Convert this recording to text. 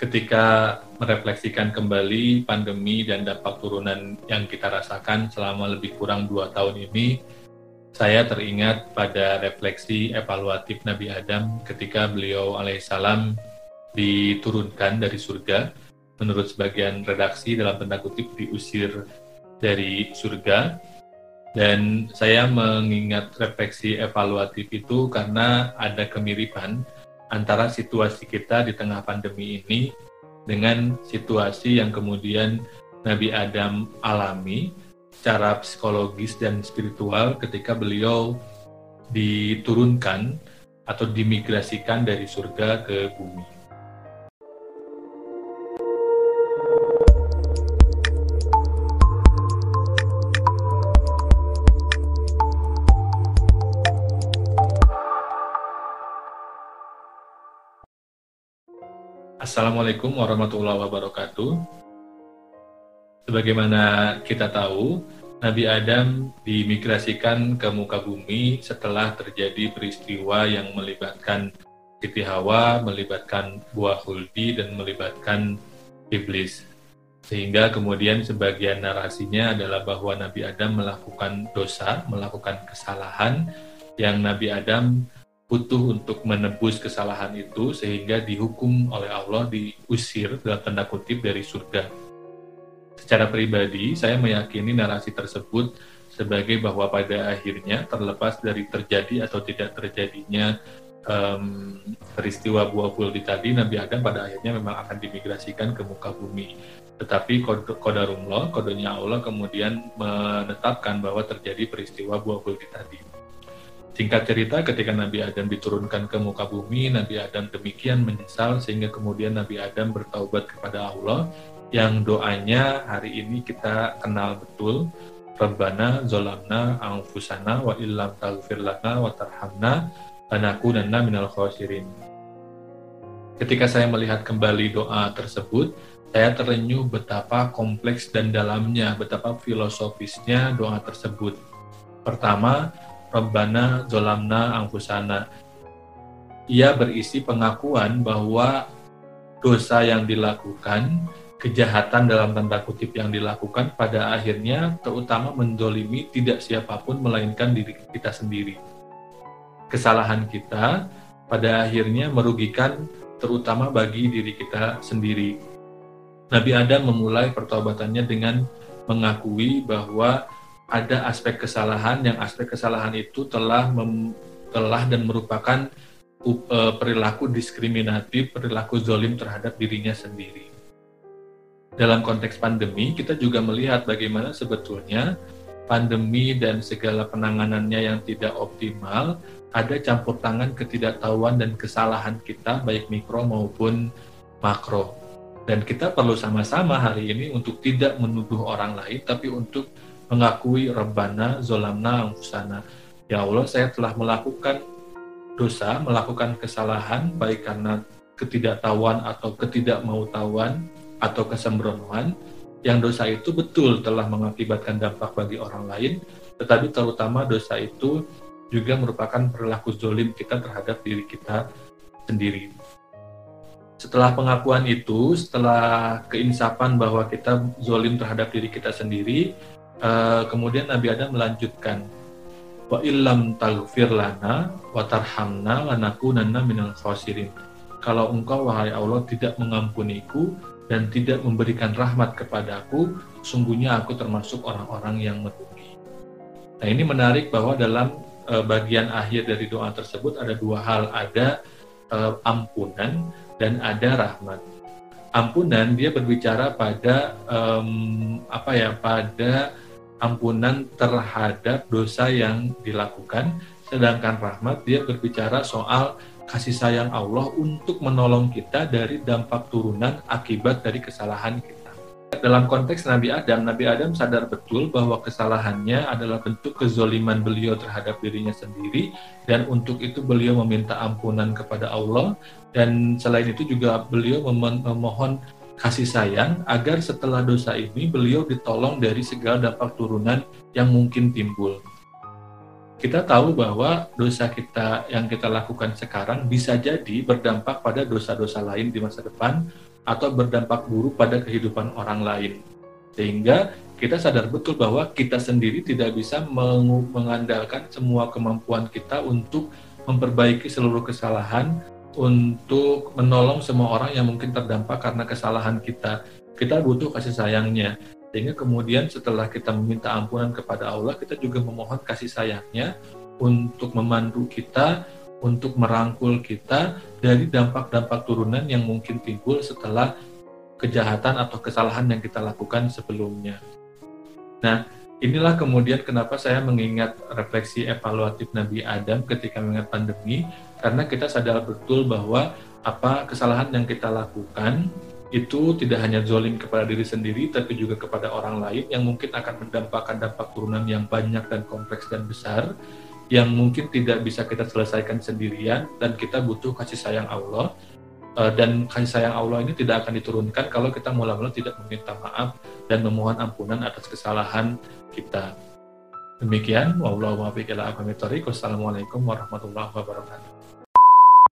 ketika merefleksikan kembali pandemi dan dampak turunan yang kita rasakan selama lebih kurang dua tahun ini, saya teringat pada refleksi evaluatif Nabi Adam ketika beliau alaihissalam diturunkan dari surga. Menurut sebagian redaksi dalam tanda kutip diusir dari surga. Dan saya mengingat refleksi evaluatif itu karena ada kemiripan antara situasi kita di tengah pandemi ini dengan situasi yang kemudian Nabi Adam alami secara psikologis dan spiritual ketika beliau diturunkan atau dimigrasikan dari surga ke bumi. Assalamualaikum warahmatullahi wabarakatuh. Sebagaimana kita tahu, Nabi Adam dimigrasikan ke muka bumi setelah terjadi peristiwa yang melibatkan Siti Hawa, melibatkan buah huldi, dan melibatkan iblis. Sehingga kemudian sebagian narasinya adalah bahwa Nabi Adam melakukan dosa, melakukan kesalahan yang Nabi Adam butuh untuk menebus kesalahan itu sehingga dihukum oleh Allah diusir dalam tanda kutip dari surga. Secara pribadi, saya meyakini narasi tersebut sebagai bahwa pada akhirnya terlepas dari terjadi atau tidak terjadinya um, peristiwa buah buldi tadi, Nabi Adam pada akhirnya memang akan dimigrasikan ke muka bumi. Tetapi kod kodarullah, kodenya Allah kemudian menetapkan bahwa terjadi peristiwa buah buldi tadi. Singkat cerita, ketika Nabi Adam diturunkan ke muka bumi, Nabi Adam demikian menyesal sehingga kemudian Nabi Adam bertaubat kepada Allah yang doanya hari ini kita kenal betul. Rabbana zolamna anfusana wa illam taghfir lana wa tarhamna lanakunanna minal khosirin. Ketika saya melihat kembali doa tersebut, saya terenyuh betapa kompleks dan dalamnya, betapa filosofisnya doa tersebut. Pertama, Rabbana zolamna angfusana. Ia berisi pengakuan bahwa dosa yang dilakukan, kejahatan dalam tanda kutip yang dilakukan pada akhirnya terutama mendolimi tidak siapa pun melainkan diri kita sendiri. Kesalahan kita pada akhirnya merugikan terutama bagi diri kita sendiri. Nabi Adam memulai pertobatannya dengan mengakui bahwa ada aspek kesalahan yang aspek kesalahan itu telah mem, telah dan merupakan uh, perilaku diskriminatif, perilaku zolim terhadap dirinya sendiri. Dalam konteks pandemi, kita juga melihat bagaimana sebetulnya pandemi dan segala penanganannya yang tidak optimal, ada campur tangan ketidaktahuan dan kesalahan kita, baik mikro maupun makro. Dan kita perlu sama-sama hari ini untuk tidak menuduh orang lain, tapi untuk mengakui Rabbana zolamna angfusana. Ya Allah, saya telah melakukan dosa, melakukan kesalahan, baik karena ketidaktahuan atau ketidakmautawan atau kesembronoan, yang dosa itu betul telah mengakibatkan dampak bagi orang lain, tetapi terutama dosa itu juga merupakan perilaku zolim kita terhadap diri kita sendiri. Setelah pengakuan itu, setelah keinsapan bahwa kita zolim terhadap diri kita sendiri, Uh, kemudian Nabi Adam melanjutkan wa illam taghfir lana wa tarhamna lanakunanna minal khasirin. Kalau engkau wahai Allah tidak mengampuniku dan tidak memberikan rahmat kepadaku, sungguhnya aku termasuk orang-orang yang merugi. Nah, ini menarik bahwa dalam uh, bagian akhir dari doa tersebut ada dua hal, ada uh, ampunan dan ada rahmat. Ampunan dia berbicara pada um, apa ya, pada ampunan terhadap dosa yang dilakukan, sedangkan rahmat dia berbicara soal kasih sayang Allah untuk menolong kita dari dampak turunan akibat dari kesalahan kita. Dalam konteks Nabi Adam, Nabi Adam sadar betul bahwa kesalahannya adalah bentuk kezoliman beliau terhadap dirinya sendiri. Dan untuk itu beliau meminta ampunan kepada Allah. Dan selain itu juga beliau memohon kasih sayang agar setelah dosa ini beliau ditolong dari segala dampak turunan yang mungkin timbul. Kita tahu bahwa dosa kita yang kita lakukan sekarang bisa jadi berdampak pada dosa-dosa lain di masa depan atau berdampak buruk pada kehidupan orang lain. Sehingga kita sadar betul bahwa kita sendiri tidak bisa mengandalkan semua kemampuan kita untuk memperbaiki seluruh kesalahan, untuk menolong semua orang yang mungkin terdampak karena kesalahan kita. Kita butuh kasih sayangnya. Sehingga kemudian setelah kita meminta ampunan kepada Allah, kita juga memohon kasih sayangnya untuk memandu kita, untuk merangkul kita dari dampak-dampak turunan yang mungkin timbul setelah kejahatan atau kesalahan yang kita lakukan sebelumnya. Nah, inilah kemudian kenapa saya mengingat refleksi evaluatif Nabi Adam ketika mengingat pandemi, karena kita sadar betul bahwa apa kesalahan yang kita lakukan itu tidak hanya zolim kepada diri sendiri, tapi juga kepada orang lain yang mungkin akan mendampakkan dampak turunan yang banyak dan kompleks dan besar, yang mungkin tidak bisa kita selesaikan sendirian, dan kita butuh kasih sayang Allah. Eh, dan kasih sayang Allah ini tidak akan diturunkan kalau kita mula-mula tidak meminta maaf dan memohon ampunan atas kesalahan kita. Demikian, wallahu Wassalamualaikum warahmatullahi wabarakatuh.